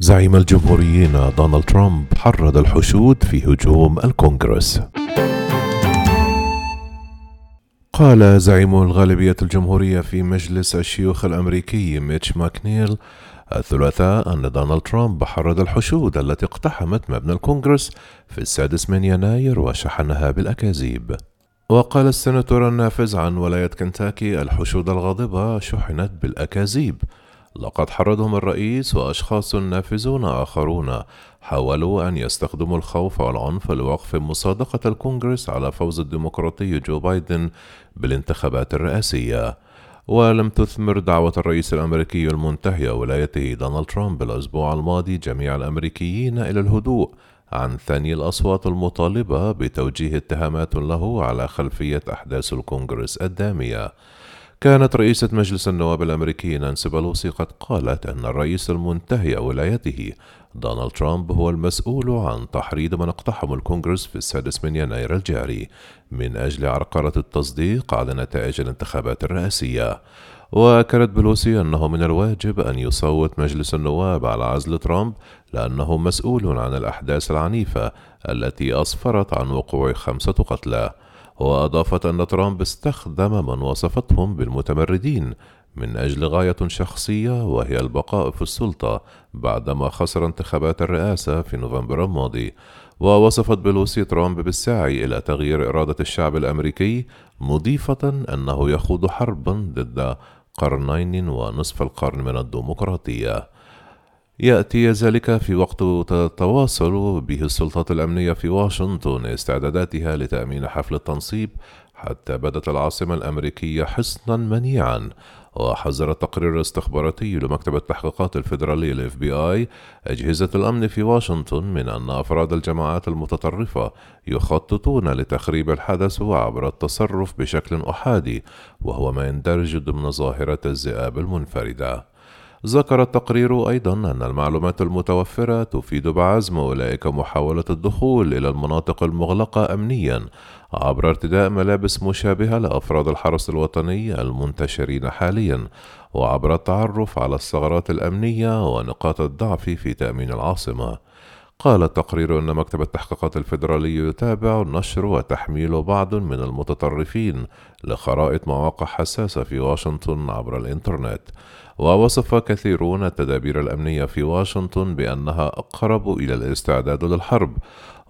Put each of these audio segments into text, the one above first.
زعيم الجمهوريين دونالد ترامب حرض الحشود في هجوم الكونغرس. قال زعيم الغالبية الجمهورية في مجلس الشيوخ الأمريكي ميتش ماكونيل الثلاثاء أن دونالد ترامب حرض الحشود التي اقتحمت مبنى الكونغرس في السادس من يناير وشحنها بالأكاذيب. وقال السناتور النافذ عن ولاية كنتاكي الحشود الغاضبة شحنت بالأكاذيب. لقد حرضهم الرئيس وأشخاص نافذون آخرون. حاولوا أن يستخدموا الخوف والعنف لوقف مصادقة الكونغرس على فوز الديمقراطي جو بايدن بالانتخابات الرئاسية. ولم تثمر دعوة الرئيس الأمريكي المنتهي ولايته دونالد ترامب الأسبوع الماضي جميع الأمريكيين إلى الهدوء عن ثاني الأصوات المطالبة بتوجيه اتهامات له على خلفية أحداث الكونغرس الدامية. كانت رئيسة مجلس النواب الأمريكي نانسي بلوسي قد قالت أن الرئيس المنتهي ولايته دونالد ترامب هو المسؤول عن تحريض من اقتحموا الكونغرس في السادس من يناير الجاري من أجل عرقلة التصديق على نتائج الانتخابات الرئاسية. وأكدت بلوسي أنه من الواجب أن يصوت مجلس النواب على عزل ترامب لأنه مسؤول عن الأحداث العنيفة التي أسفرت عن وقوع خمسة قتلى. وأضافت أن ترامب استخدم من وصفتهم بالمتمردين من أجل غاية شخصية وهي البقاء في السلطة بعدما خسر انتخابات الرئاسة في نوفمبر الماضي ووصفت بلوسي ترامب بالسعي إلى تغيير إرادة الشعب الأمريكي مضيفة أنه يخوض حربا ضد قرنين ونصف القرن من الديمقراطية. يأتي ذلك في وقت تتواصل به السلطات الأمنية في واشنطن استعداداتها لتأمين حفل التنصيب حتى بدت العاصمة الأمريكية حصنا منيعا. وحذر التقرير الاستخباراتي لمكتب التحقيقات الفيدرالي الاف بي اي أجهزة الأمن في واشنطن من أن أفراد الجماعات المتطرفة يخططون لتخريب الحدث عبر التصرف بشكل أحادي وهو ما يندرج ضمن ظاهرة الذئاب المنفردة. ذكر التقرير أيضا أن المعلومات المتوفرة تفيد بعزم أولئك محاولة الدخول إلى المناطق المغلقة أمنيا عبر ارتداء ملابس مشابهة لأفراد الحرس الوطني المنتشرين حاليا وعبر التعرف على الثغرات الأمنية ونقاط الضعف في تأمين العاصمة. قال التقرير أن مكتب التحقيقات الفيدرالي يتابع نشر وتحميل بعض من المتطرفين لخرائط مواقع حساسة في واشنطن عبر الإنترنت. ووصف كثيرون التدابير الأمنية في واشنطن بأنها أقرب إلى الاستعداد للحرب.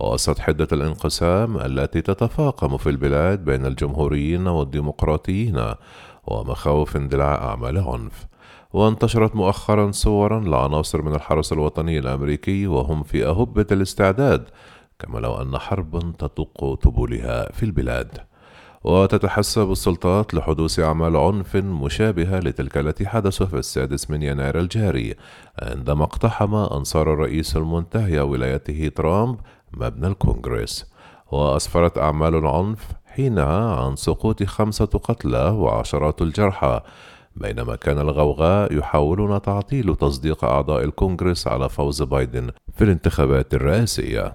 وسط حدة الانقسام التي تتفاقم في البلاد بين الجمهوريين والديمقراطيين ومخاوف اندلاع أعمال عنف. وانتشرت مؤخرا صورا لعناصر من الحرس الوطني الأمريكي وهم في أهبة الاستعداد كما لو أن حرب تطق طبولها في البلاد. وتتحسب السلطات لحدوث أعمال عنف مشابهة لتلك التي حدثت في السادس من يناير الجاري عندما اقتحم أنصار الرئيس المنتهي ولايته ترامب مبنى الكونغرس. وأسفرت أعمال العنف حينها عن سقوط خمسة قتلى وعشرات الجرحى. بينما كان الغوغاء يحاولون تعطيل تصديق أعضاء الكونغرس على فوز بايدن في الانتخابات الرئاسية.